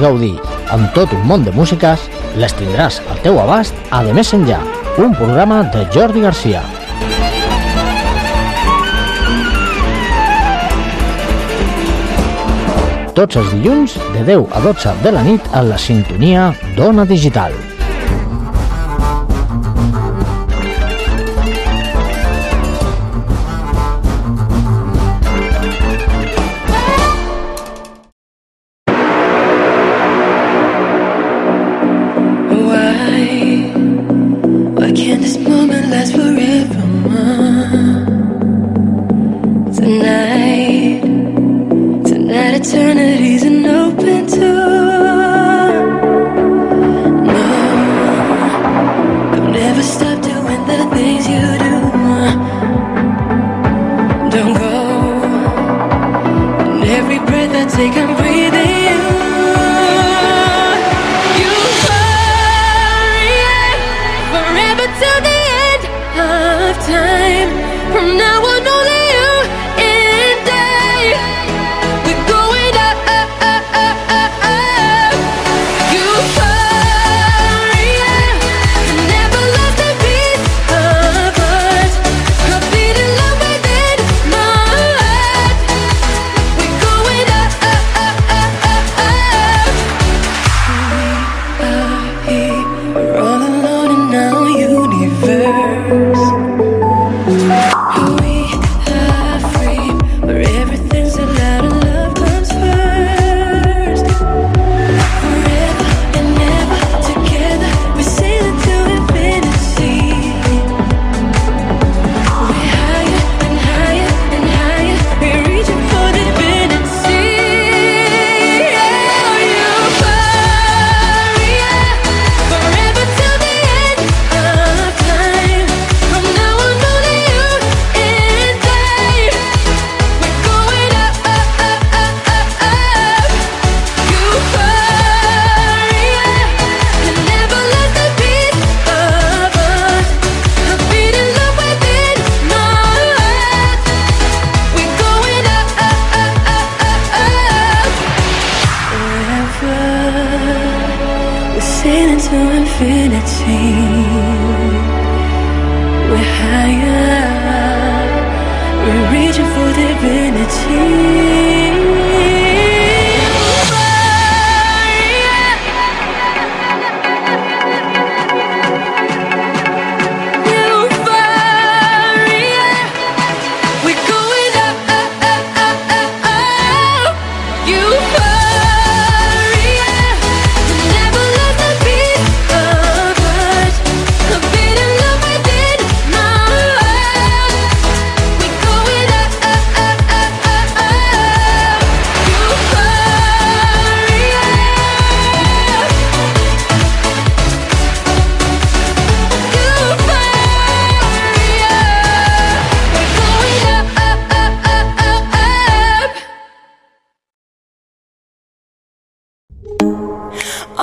gaudir amb tot un món de músiques, les tindràs al teu abast a De Més Enllà, un programa de Jordi Garcia. Tots els dilluns de 10 a 12 de la nit a la sintonia d'Ona Digital.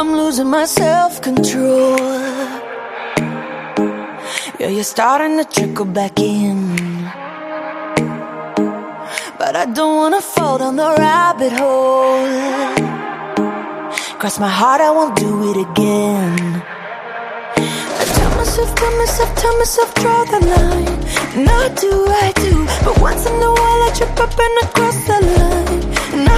Losing my self-control. Yeah, you're starting to trickle back in. But I don't wanna fall down the rabbit hole. Cross my heart, I won't do it again. I tell myself, tell myself, tell myself, draw the line. Not do, I do. But once in a while I trip up and I cross the line. And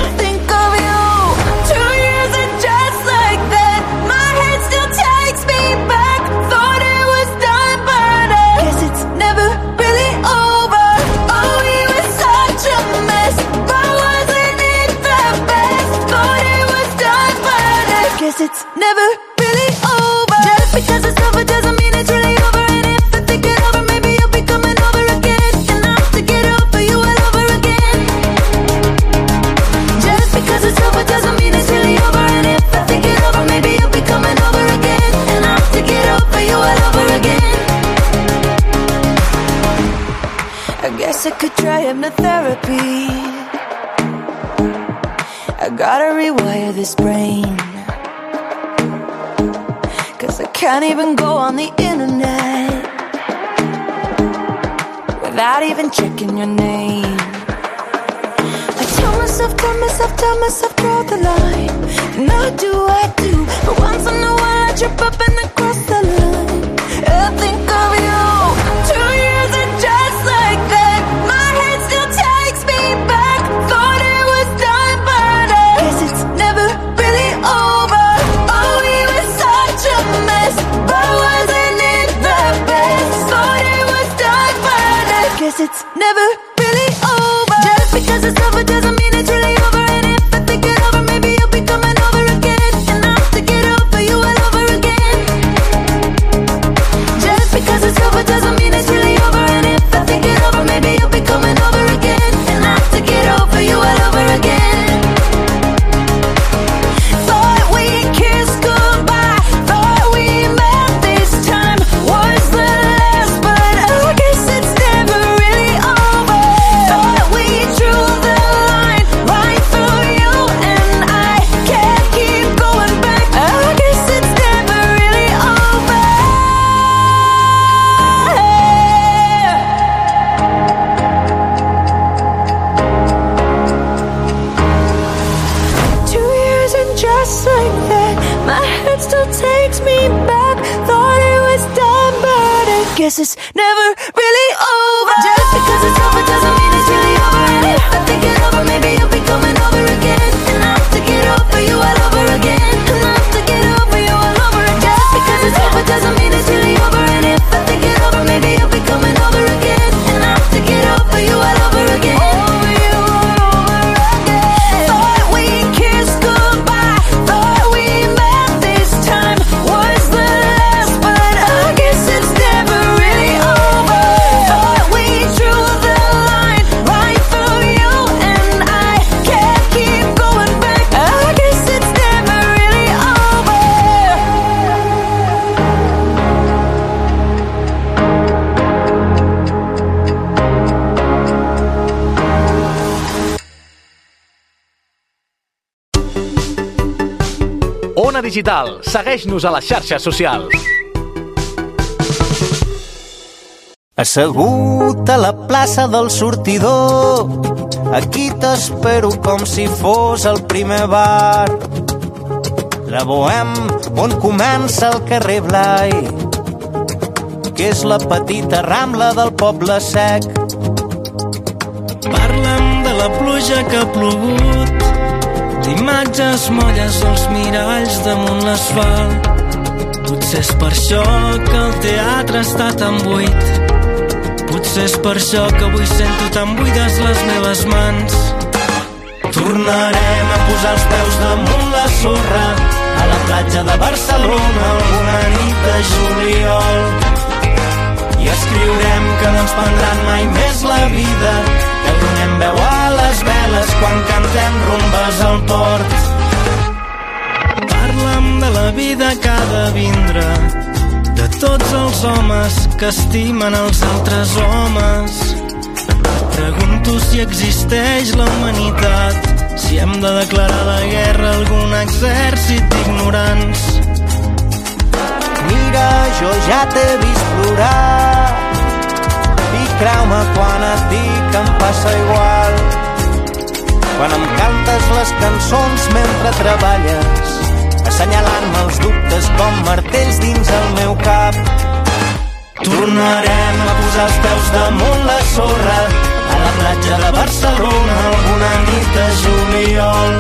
it's never really over. Just because it's over doesn't mean it's really over. And if I think it over, maybe you'll be coming over again. And I have to get over you all over again. Just because it's over doesn't mean it's really over. And if I think it over, maybe you'll be coming over again. And I have to get over you all over again. I guess I could try hypnotherapy. I gotta rewire this brain can't even go on the internet without even checking your name. I tell myself, tell myself, tell myself, draw the line. And I do, I do. But once in a while I trip up I cross the Digital. Segueix-nos a les xarxes socials. Assegut a la plaça del sortidor, aquí t'espero com si fos el primer bar. La Bohem, on comença el carrer Blai, que és la petita rambla del poble sec. Parla'm de la pluja que ha plogut d'imatges molles als miralls damunt l'asfalt. Potser és per això que el teatre està tan buit. Potser és per això que avui sento tan buides les meves mans. Tornarem a posar els peus damunt la sorra. A la platja de Barcelona alguna nit de juliol. I escriurem que no ens prendran mai més la vida donem veu a les veles quan cantem rumbes al port. Parla'm de la vida que ha de vindre de tots els homes que estimen els altres homes. Pregunto si existeix la humanitat si hem de declarar la guerra a algun exèrcit d'ignorants. Mira, jo ja t'he vist plorar creu-me quan et dic que em passa igual. Quan em cantes les cançons mentre treballes assenyalant-me els dubtes com martells dins el meu cap. Tornarem a posar els peus damunt la sorra a la platja de Barcelona alguna nit de juliol.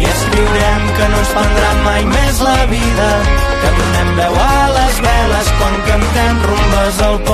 I escriurem que no ens prendrà mai més la vida que donem veu a les veles quan cantem rumbes al port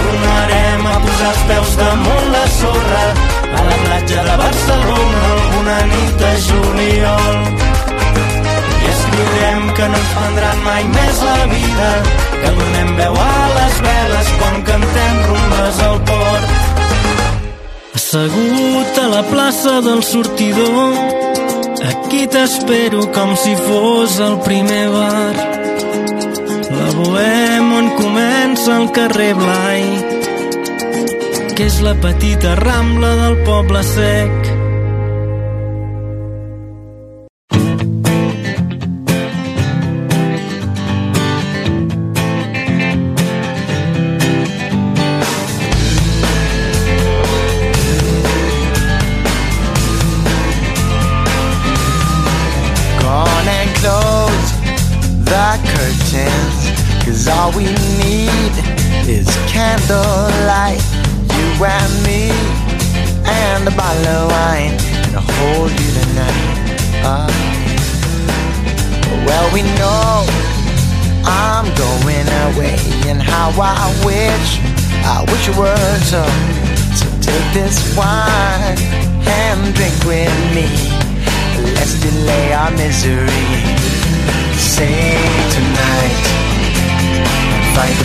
Tornarem a posar els peus damunt la sorra a la platja de Barcelona alguna nit de juliol escriurem que no ens prendran mai més la vida, que donem veu a les veles quan cantem rumbes al port. Assegut a la plaça del sortidor, aquí t'espero com si fos el primer bar. Bohem on comença el carrer Blai, que és la petita rambla del poble sec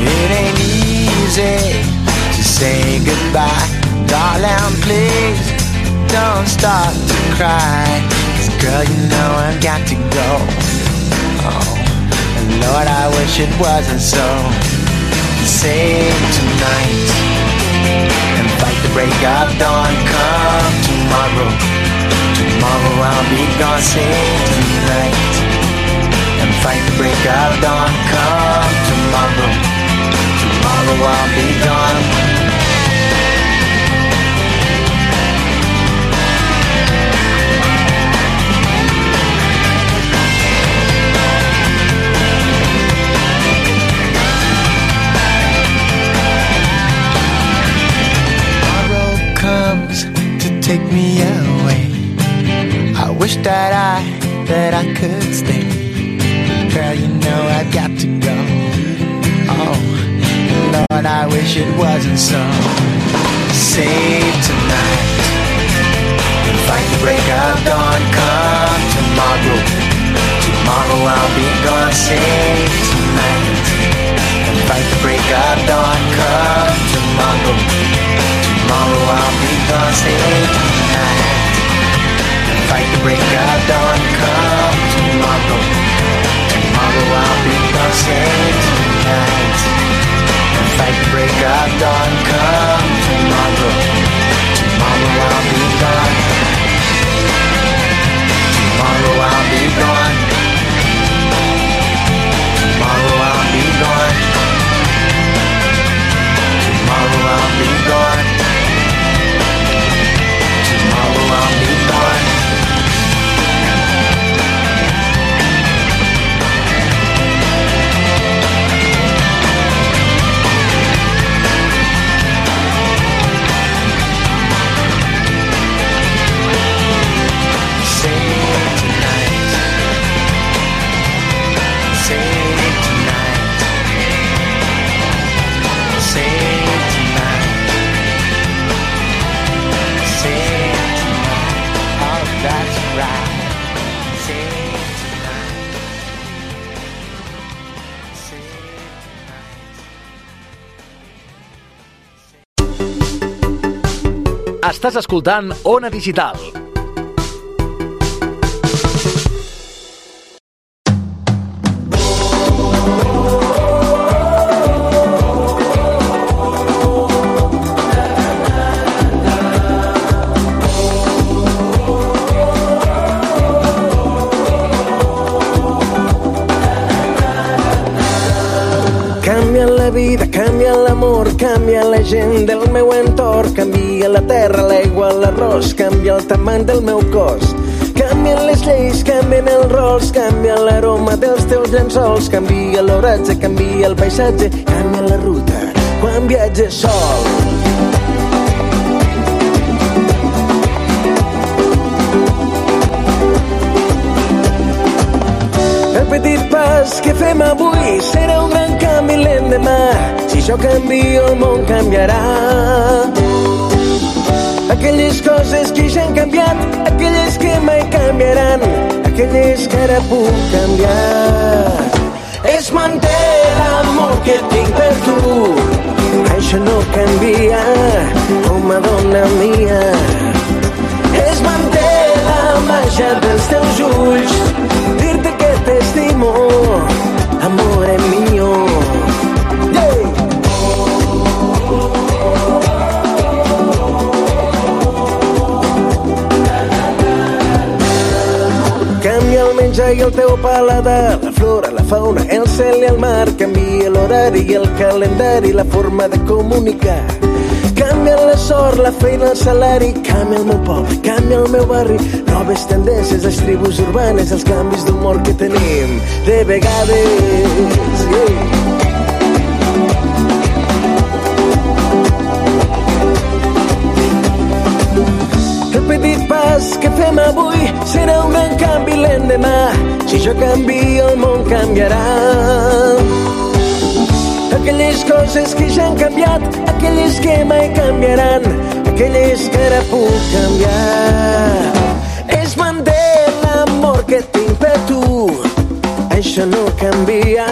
It ain't easy to say goodbye. Darling, please don't start to cry. Cause girl, you know I've got to go. Oh, and Lord, I wish it wasn't so. Save tonight and fight the break of dawn. Come tomorrow. Tomorrow I'll be gone, sing tonight And fight the break of dawn Come tomorrow I'll be gone Tomorrow comes to take me away I Wish that I, that I could stay. Wish it wasn't so. Save tonight. And fight the break of dawn. Come tomorrow. Tomorrow I'll be gone. Save tonight. And fight the break of dawn. Come tomorrow. Tomorrow I'll be gone. Save tonight fight the break of dawn come tomorrow Tomorrow I'll be gone save tonight And break of dawn come Tomorrow Estàs escoltant Ona Digital. El tamany del meu cos. Canvien les lleis, canvien els rols, canvia l'aroma dels teus llençols, canvia l'oratge, canvia el paisatge, canvia la ruta quan viatges sol. petit pas que fem avui serà un gran canvi l'endemà. Si jo canvio, el món canviarà. Aquelles coses que ja han canviat, aquelles que mai canviaran, aquelles que ara puc canviar. Es manté l'amor que tinc per tu, això no canvia, a dona mia. Es manté la màgia dels teus ulls, dir-te que t'estimo, amore mio. Menjar i el teu paladar, la flora, la fauna, el cel i el mar, canvia l'horari i el calendari, la forma de comunicar. Canvia la sort, la feina, el salari, canvia el meu poble, canvia el meu barri, noves tendències, les tribus urbanes, els canvis d'humor que tenim de vegades. Yeah. L'endemà. Si jo canvio, el món canviarà. Aquelles coses que ja han canviat, aquelles que mai canviaran, aquelles que ara puc canviar. Es manté l'amor que tinc per tu, això no canvia,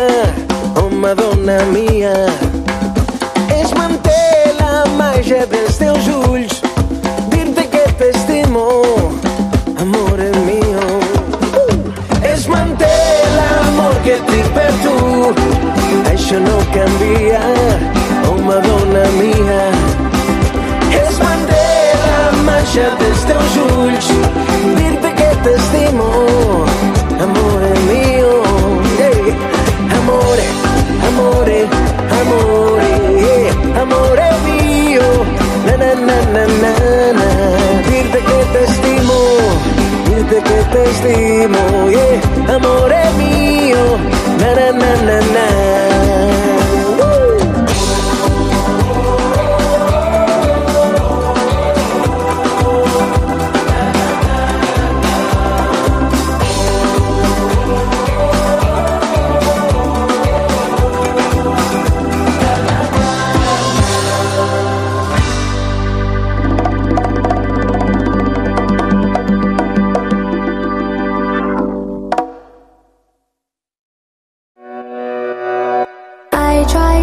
home, dona mia. Es manté la màgia dels teus ulls, home, dona mia. Es la màgia dels teus ulls, dir-te que t'estimo, amore mio. Hey, amore, amore, amore, yeah, amore mio. Na na na na na na, dirte que t'estimo, dirte que t'estimo, yeah, amore mio. Na na na na na.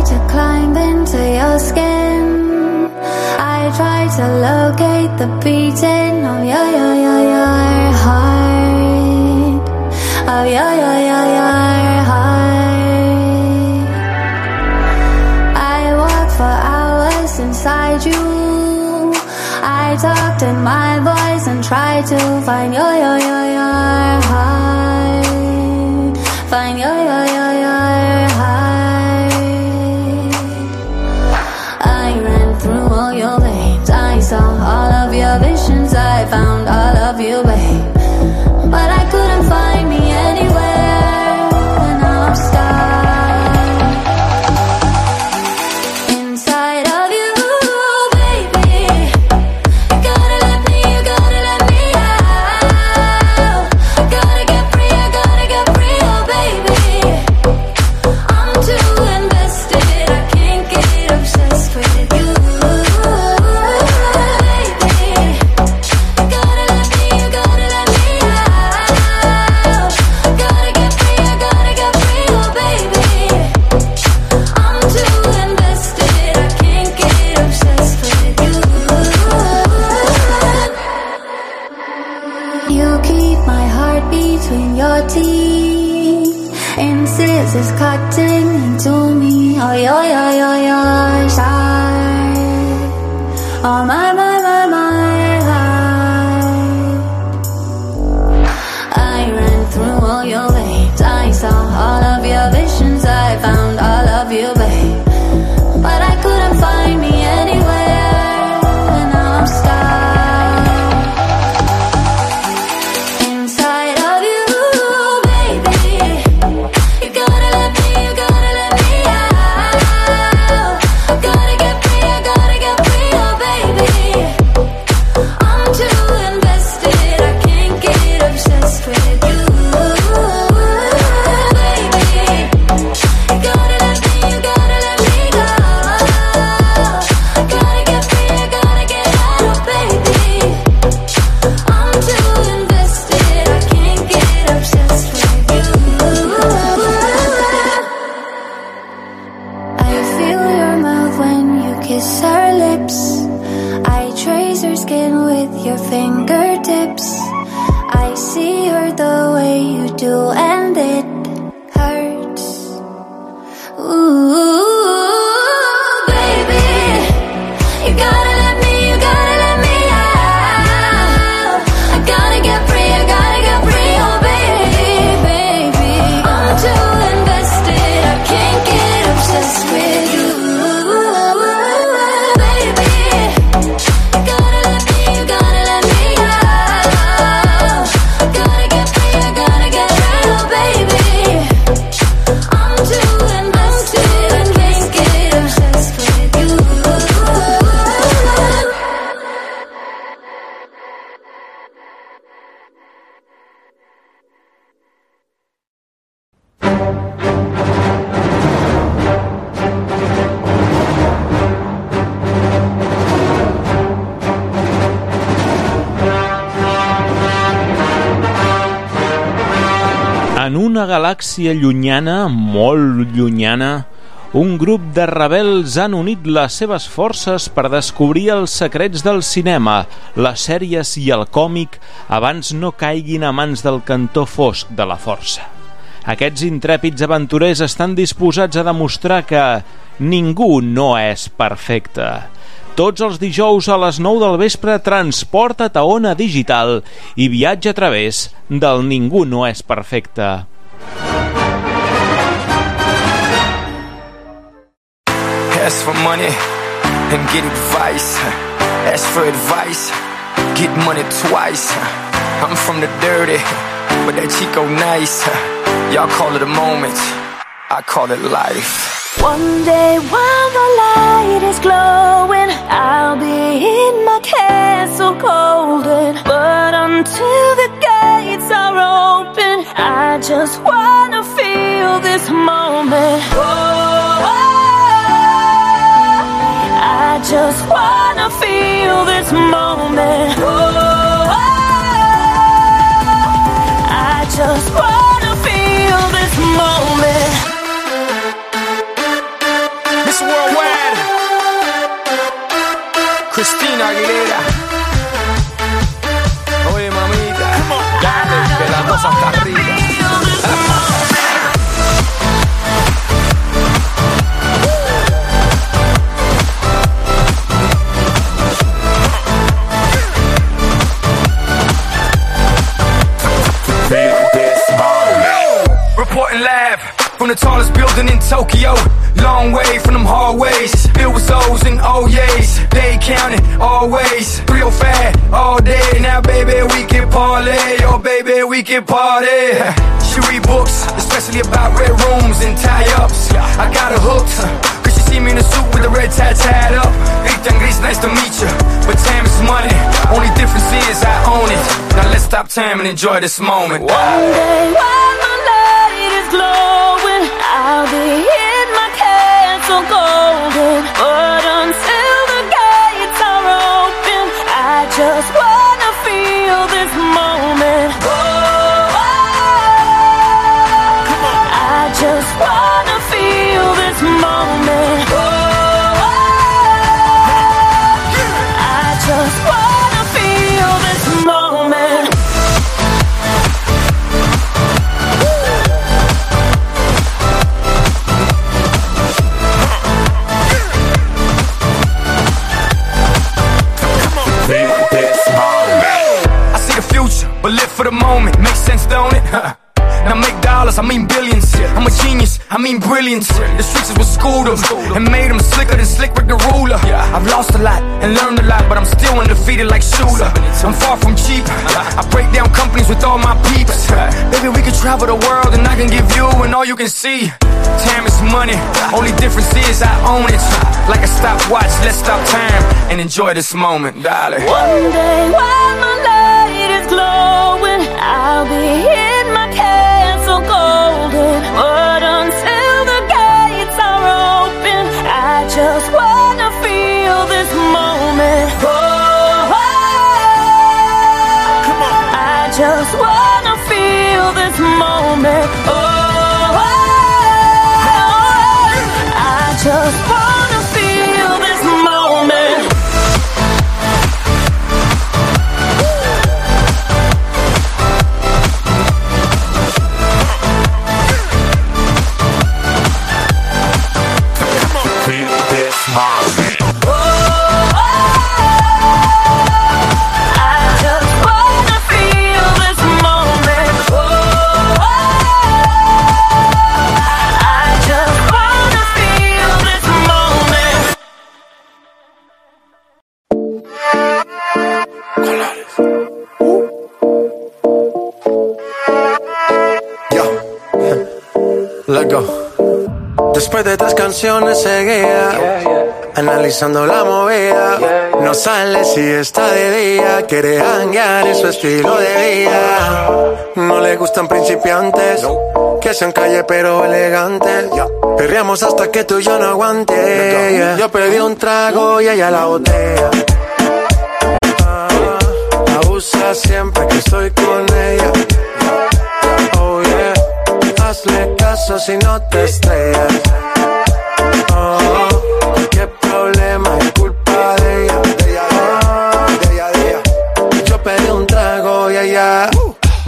To climb into your skin. I try to locate the beating of your, your, your, your heart. Of your, your, your, your heart. I walk for hours inside you. I talked in my voice and try to find your, your, your, your galàxia llunyana, molt llunyana, un grup de rebels han unit les seves forces per descobrir els secrets del cinema, les sèries i el còmic abans no caiguin a mans del cantó fosc de la força. Aquests intrèpids aventurers estan disposats a demostrar que ningú no és perfecte. Tots els dijous a les 9 del vespre transporta't a Ona Digital i viatja a través del Ningú no és perfecte. Ask for money and get advice. Ask for advice, get money twice. I'm from the dirty, but that Chico nice. Y'all call it a moment, I call it life. One day while the light is glowing, I'll be in my castle golden. But until I just wanna feel this moment. Oh, I just wanna feel this moment. Oh, I just wanna feel this moment. Miss Worldwide, Christina Aguilera. Oye, mamita, dale, que la cosa está Live from the tallest building in Tokyo. Long way from them hallways. Filled with O's and oh O's. They counting always. 305 all day. Now, baby, we can parlay. Oh, baby, we can party. She read books, especially about red rooms and tie ups. I got her hooked. See me in a suit with a red tie tied up. Ethan Gris, nice to meet you. But time is money. Only difference is I own it. Now let's stop time and enjoy this moment. One day light is glowing, I'll be in my castle golden. But until the gates are open, I just I mean billions. I'm a genius, I mean brilliance. The streets is what schooled them and made them slicker than Slick Rick the ruler. I've lost a lot and learned a lot, but I'm still undefeated like shooter. I'm far from cheap. I break down companies with all my peeps. Baby, we can travel the world and I can give you and all you can see. Time is money, only difference is I own it. Like a stopwatch, let's stop time and enjoy this moment, darling. One day while my light is glowing, I'll be golden. But until the gates are open, I just wanna feel this moment. Oh, oh, oh. I just wanna feel this moment. Oh, la movida. No sale si está de día, quiere hanguear en su estilo de vida. No le gustan principiantes, que sean calle pero elegantes. Perreamos hasta que tú y yo no aguante. Yo pedí un trago y ella la botella. Ah, abusa siempre que estoy con ella. Oh yeah, hazle caso si no te estrellas. Oh,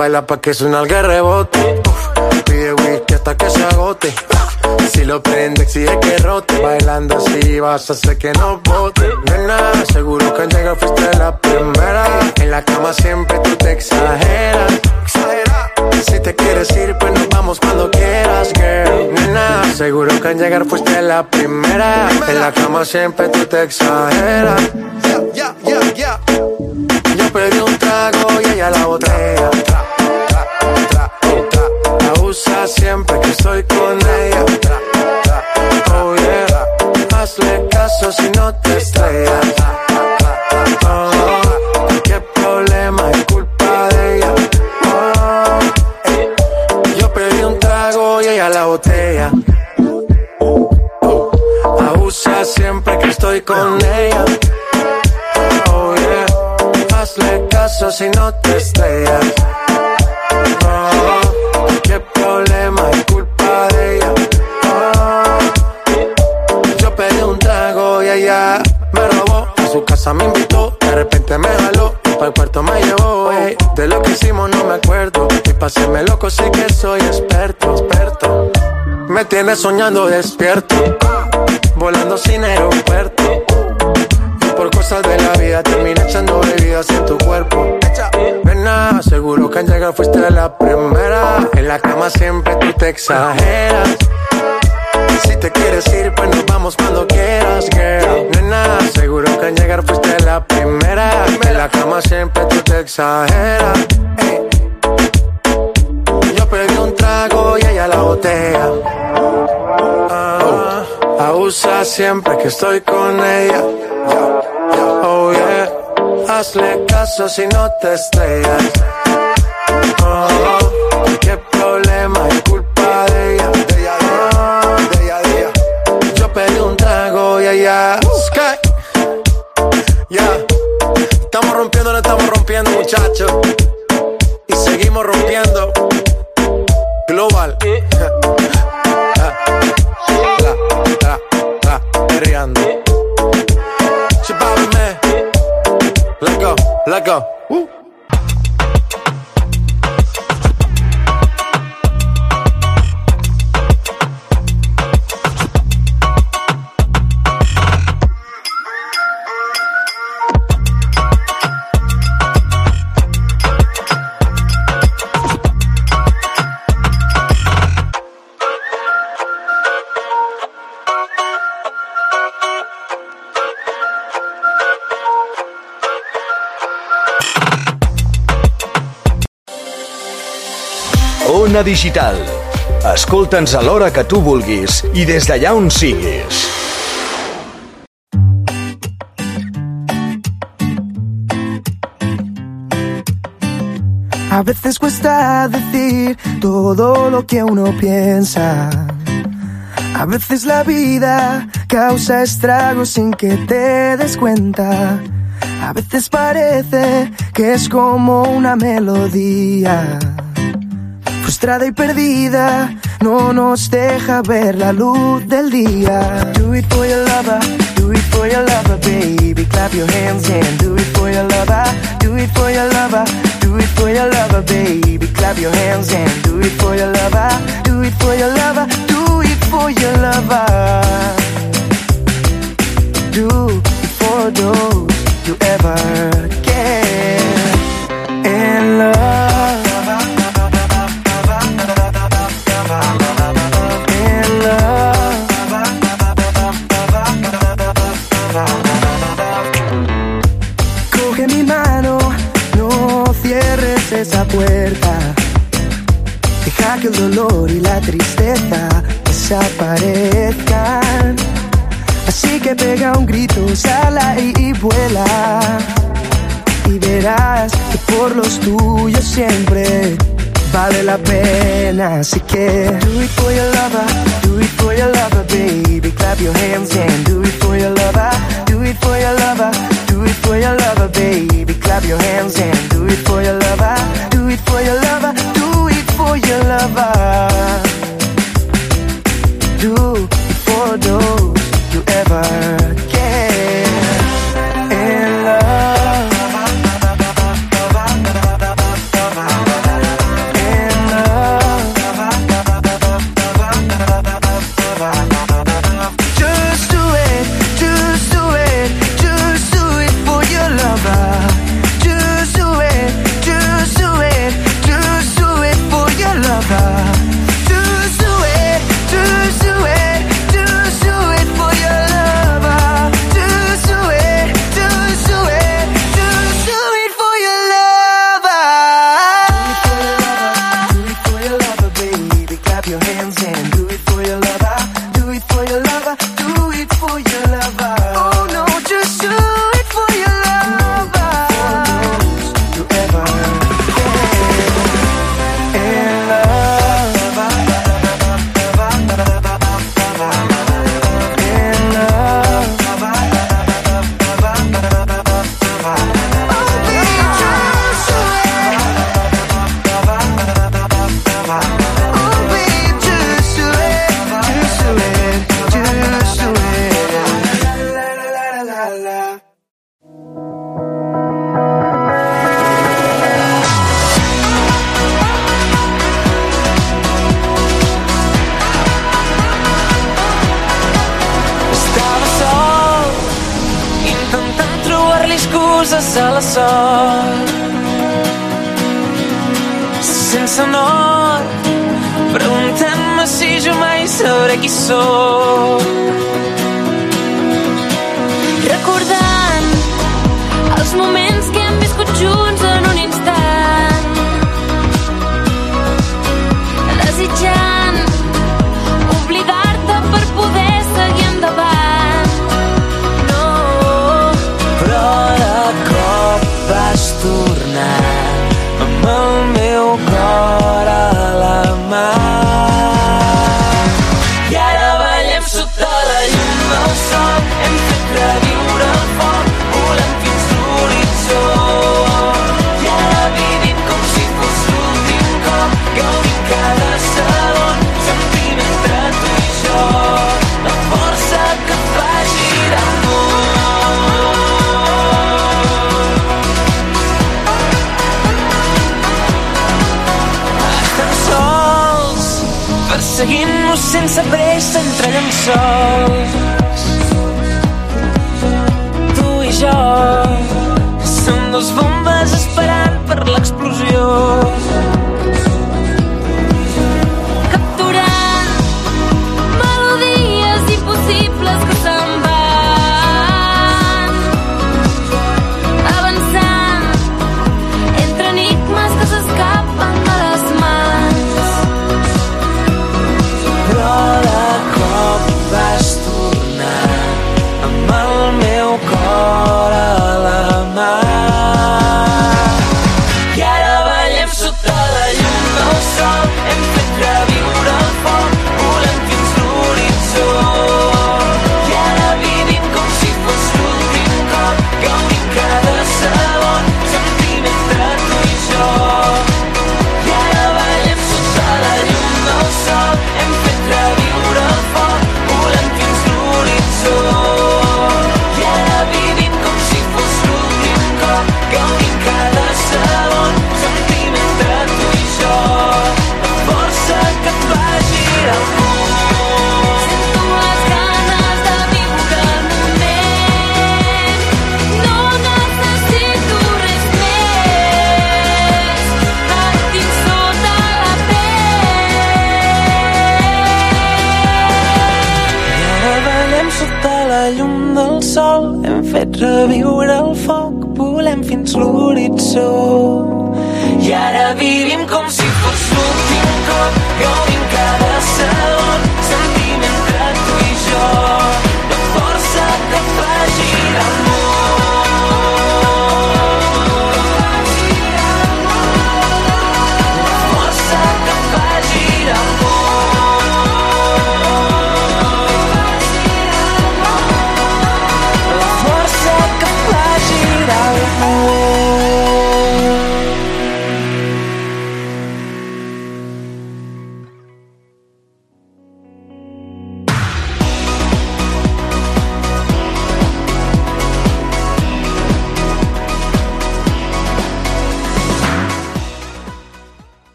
baila pa' que suena el rebote. Uf, Pide whisky hasta que se agote. Si lo prende, exige que rote. Bailando así vas a hacer que no bote. Nena, seguro que al llegar fuiste la primera. En la cama siempre tú te exageras. Exagera. Si te quieres ir, pues nos vamos cuando quieras, girl. Nena, seguro que al llegar fuiste la primera. En la cama siempre tú te exageras. Yeah, yeah, yeah, yeah. Yo pedí un trago y ella la botella. Estoy con ella. Despierto, volando sin aeropuerto. Y por cosas de la vida terminé echando bebidas en tu cuerpo. Nena, seguro que al llegar fuiste la primera. En la cama siempre tú te exageras. Si te quieres ir, pues nos vamos cuando quieras, girl. Nena, seguro que al llegar fuiste la primera. En la cama siempre tú te exageras. Siempre que estoy con ella. Oh yeah, hazle caso si no te estrellas. Go, let's go. Woo. Ona Digital. Escolta'ns a l'hora que tu vulguis i des d'allà on siguis. A veces cuesta decir todo lo que uno piensa. A veces la vida causa estragos sin que te des cuenta. A veces parece que es como una melodía. Frustrada y perdida, no nos deja ver la luz del día. Do it for your lover, do it for your lover, baby. Clap your hands and do it for your lover, do it for your lover, do it for your lover, baby. Clap your hands and do it for your lover, do it for your lover, do it for your lover. Do it for those you ever get in love. y la tristeza desaparezcan. Así que pega un grito, sala y vuela. Y verás que por los tuyos siempre vale la pena. Así que do it for your lover, do it for your lover, baby. Clap your hands and do it for your lover, do it for your lover, do it for your lover, baby. Clap your hands and do it for your lover, do it for your lover. for your lover. Do for those you ever Só, Senza no, pregúntame si yo me sabré que sou. so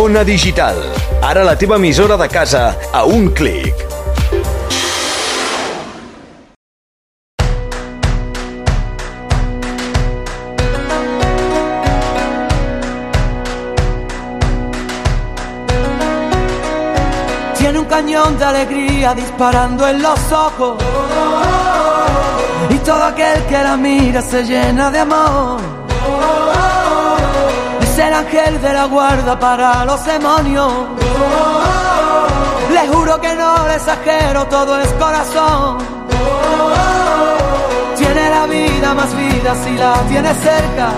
Ona Digital. Ara la teva emissora de casa a un clic. Tiene un cañón de alegría disparando en los ojos. Y todo aquel que la mira se llena de amor. Es el ángel de la guarda para los demonios. Le juro que no exagero, todo es corazón. Tiene la vida más vida si la tiene cerca.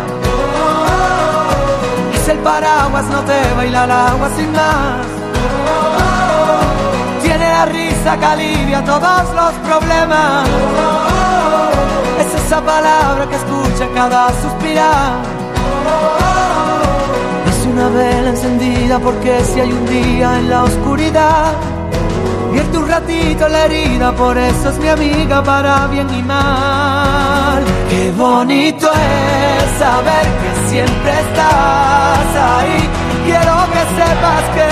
Es el paraguas, no te baila el agua sin más. Tiene la risa que alivia todos los problemas. Es esa palabra que escucha cada suspirar. Una vela encendida porque si hay un día en la oscuridad, vierte un ratito la herida, por eso es mi amiga para bien y mal. Qué bonito es saber que siempre estás ahí. Quiero que sepas que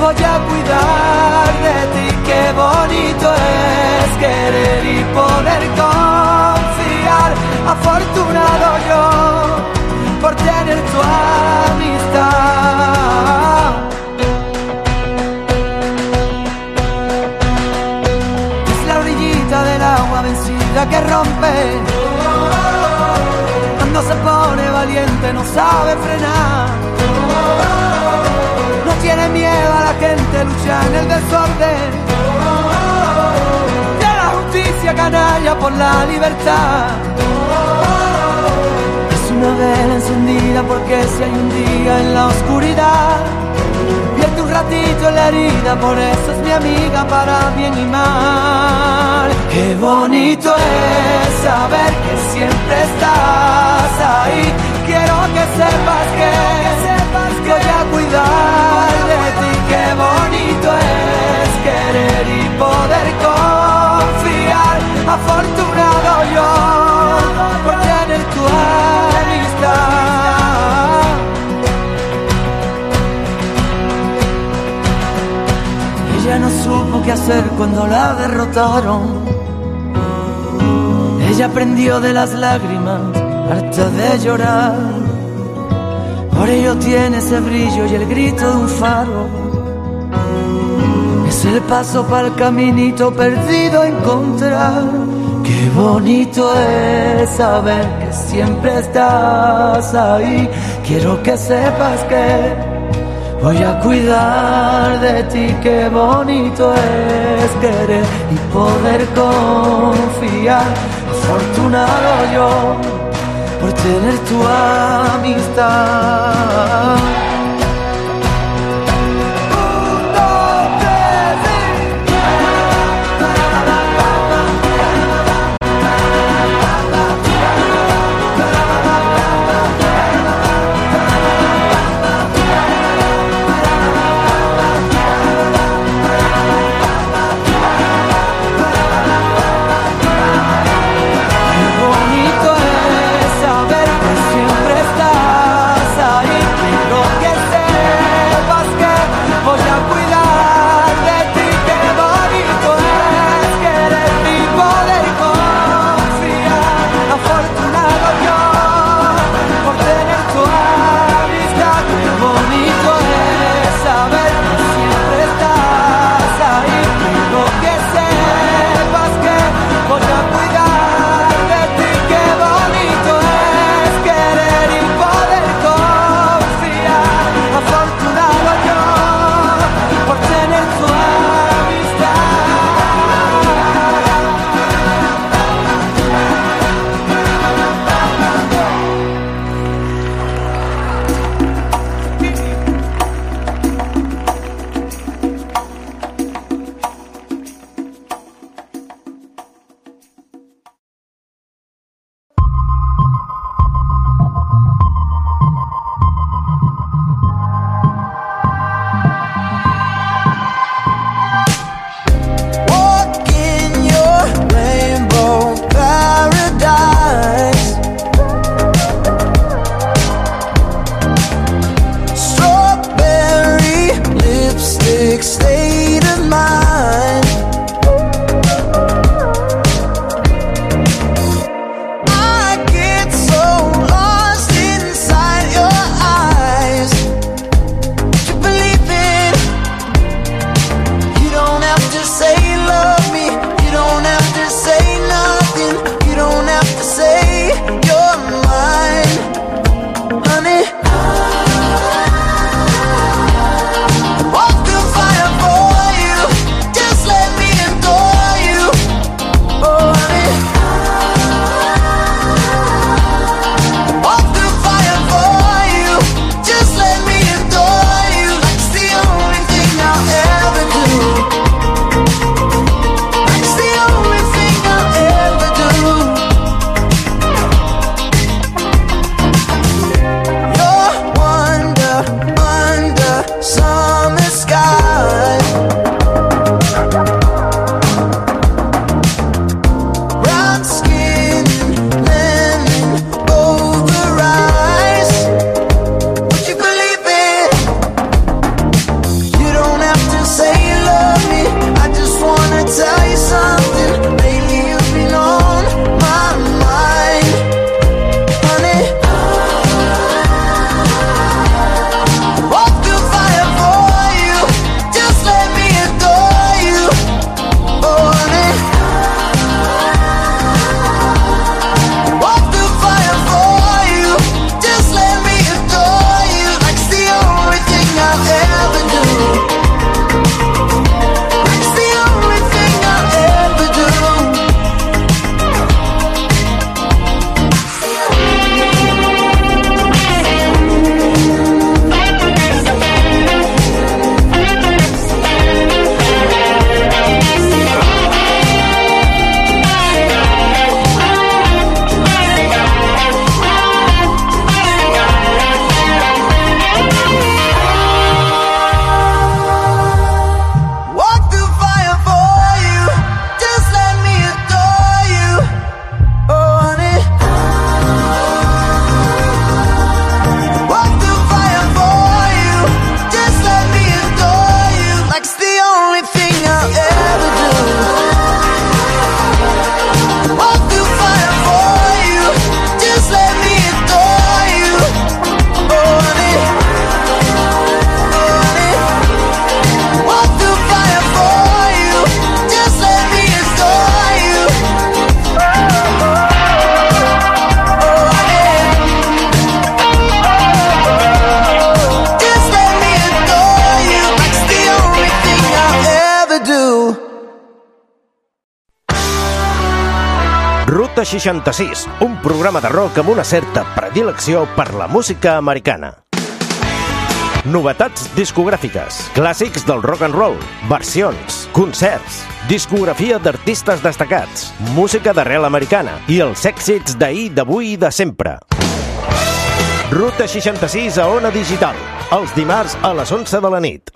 voy a cuidar de ti. Qué bonito es querer y poder confiar. Afortunado yo por tener tu amistad. Es la orillita del agua vencida que rompe. Cuando se pone valiente no sabe frenar. No tiene miedo a la gente, lucha en el desorden. De la justicia canalla por la libertad. Una vela encendida porque si hay un día en la oscuridad, vierte un ratito en la herida, por eso es mi amiga para bien y mal. Qué bonito es saber que siempre estás ahí. Quiero que sepas que, sepas que voy a cuidar de ti. Qué bonito es querer y poder confiar. Afortunado yo supo qué hacer cuando la derrotaron. Ella aprendió de las lágrimas, harta de llorar. Por ello tiene ese brillo y el grito de un faro. Es el paso para el caminito perdido a encontrar. Qué bonito es saber que siempre estás ahí. Quiero que sepas que Voy a cuidar de ti, qué bonito es querer y poder confiar. Afortunado yo por tener tu amistad. 66, un programa de rock amb una certa predilecció per la música americana. Novetats discogràfiques, clàssics del rock and roll, versions, concerts, discografia d'artistes destacats, música d'arrel americana i els èxits d'ahir, d'avui i de sempre. Ruta 66 a Ona Digital, els dimarts a les 11 de la nit.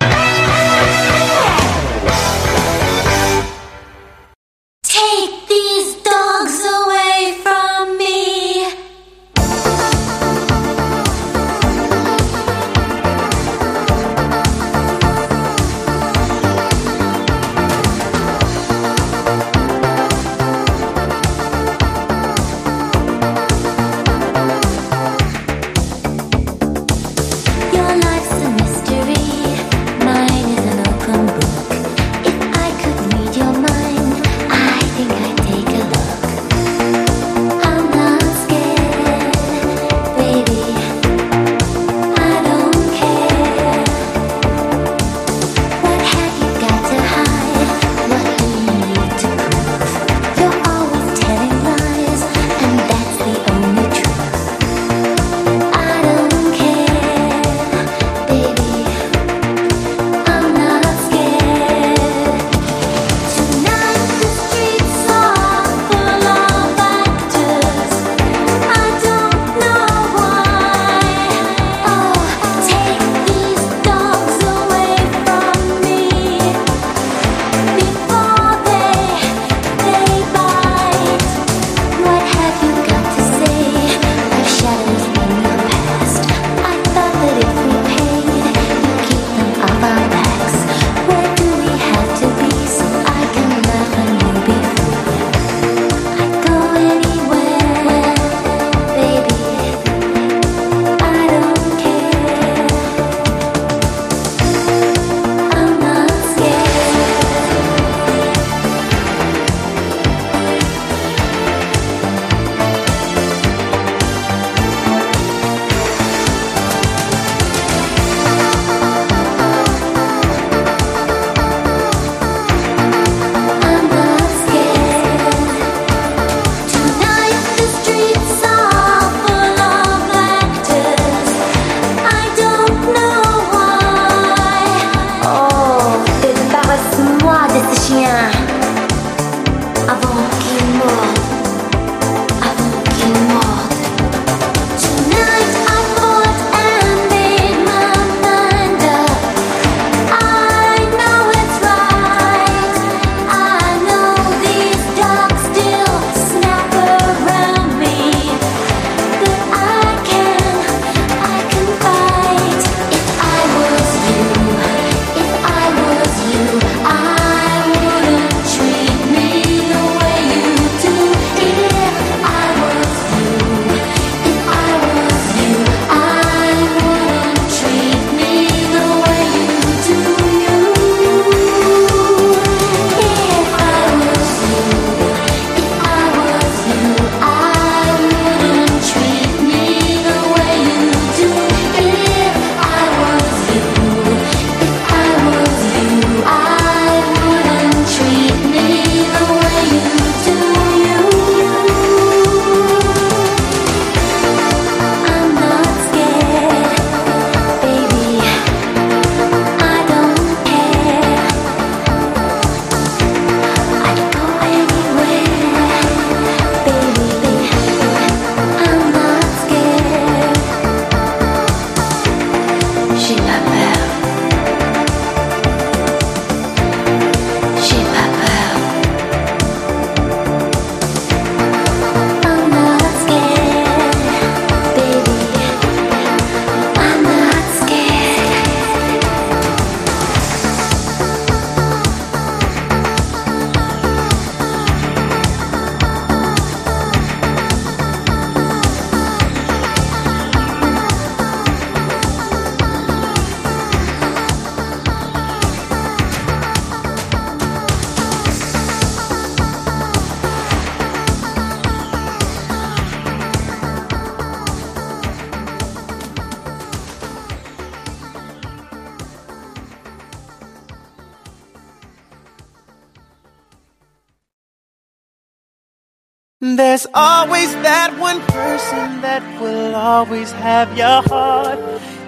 person that will always have your heart.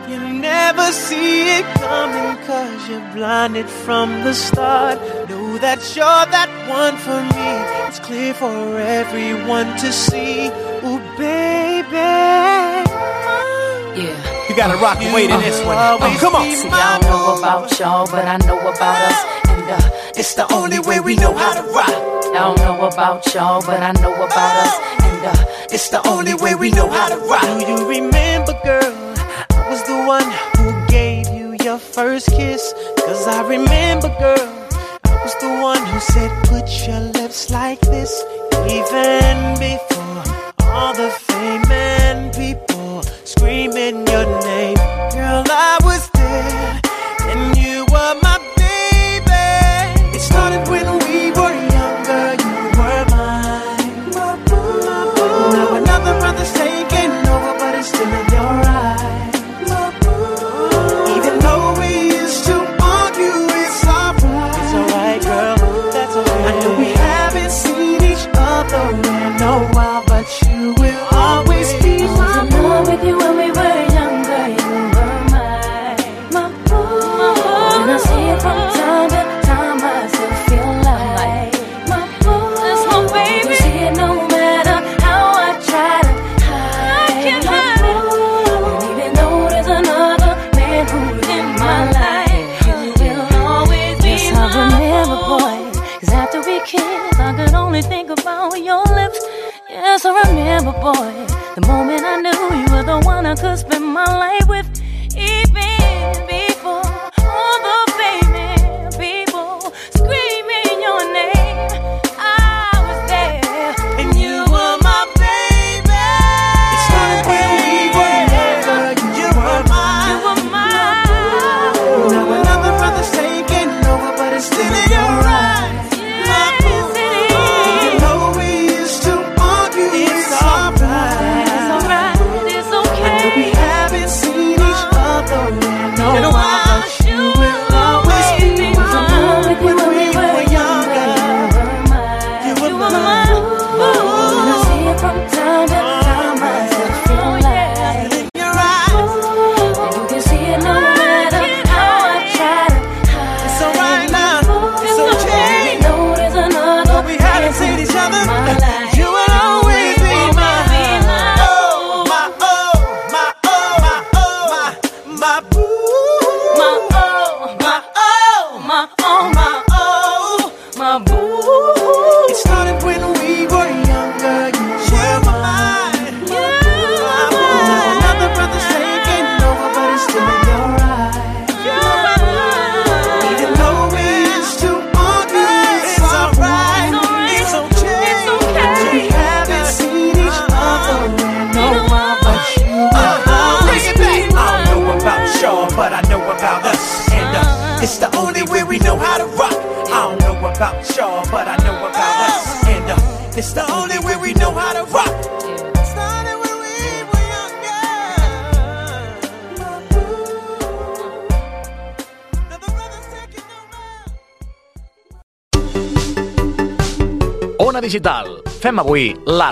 You never see it coming cause you're blinded from the start. Know that you're that one for me. It's clear for everyone to see. Ooh, baby. Yeah. You gotta rock and wait in this one. Oh, come on. See, I don't know about y'all, but I know about us. And uh, it's the only way we know how to rock. I don't know about y'all, but I know about us it's the only way we know how to rock. Do you remember, girl? I was the one who gave you your first kiss. Cause I remember, girl. I was the one who said, put your lips like this. Even before all the fame and people screaming your name. Girl, I was there. And you were my Yes, I remember, boy, the moment I knew you were the one I could spend my life with.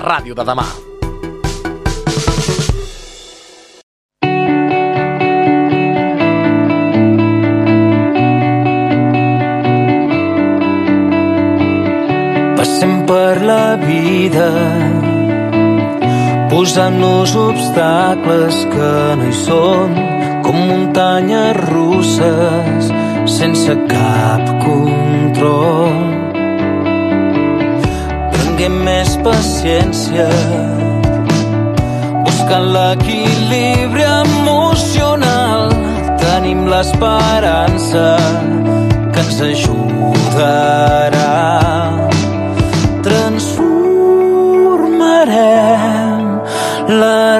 ràdio de demà. Passem per la vida posant-nos obstacles que no hi són com muntanyes russes sense cap control tinguem més paciència. Buscant l'equilibri emocional. Tenim l'esperança que ens ajudarà. Transformarem la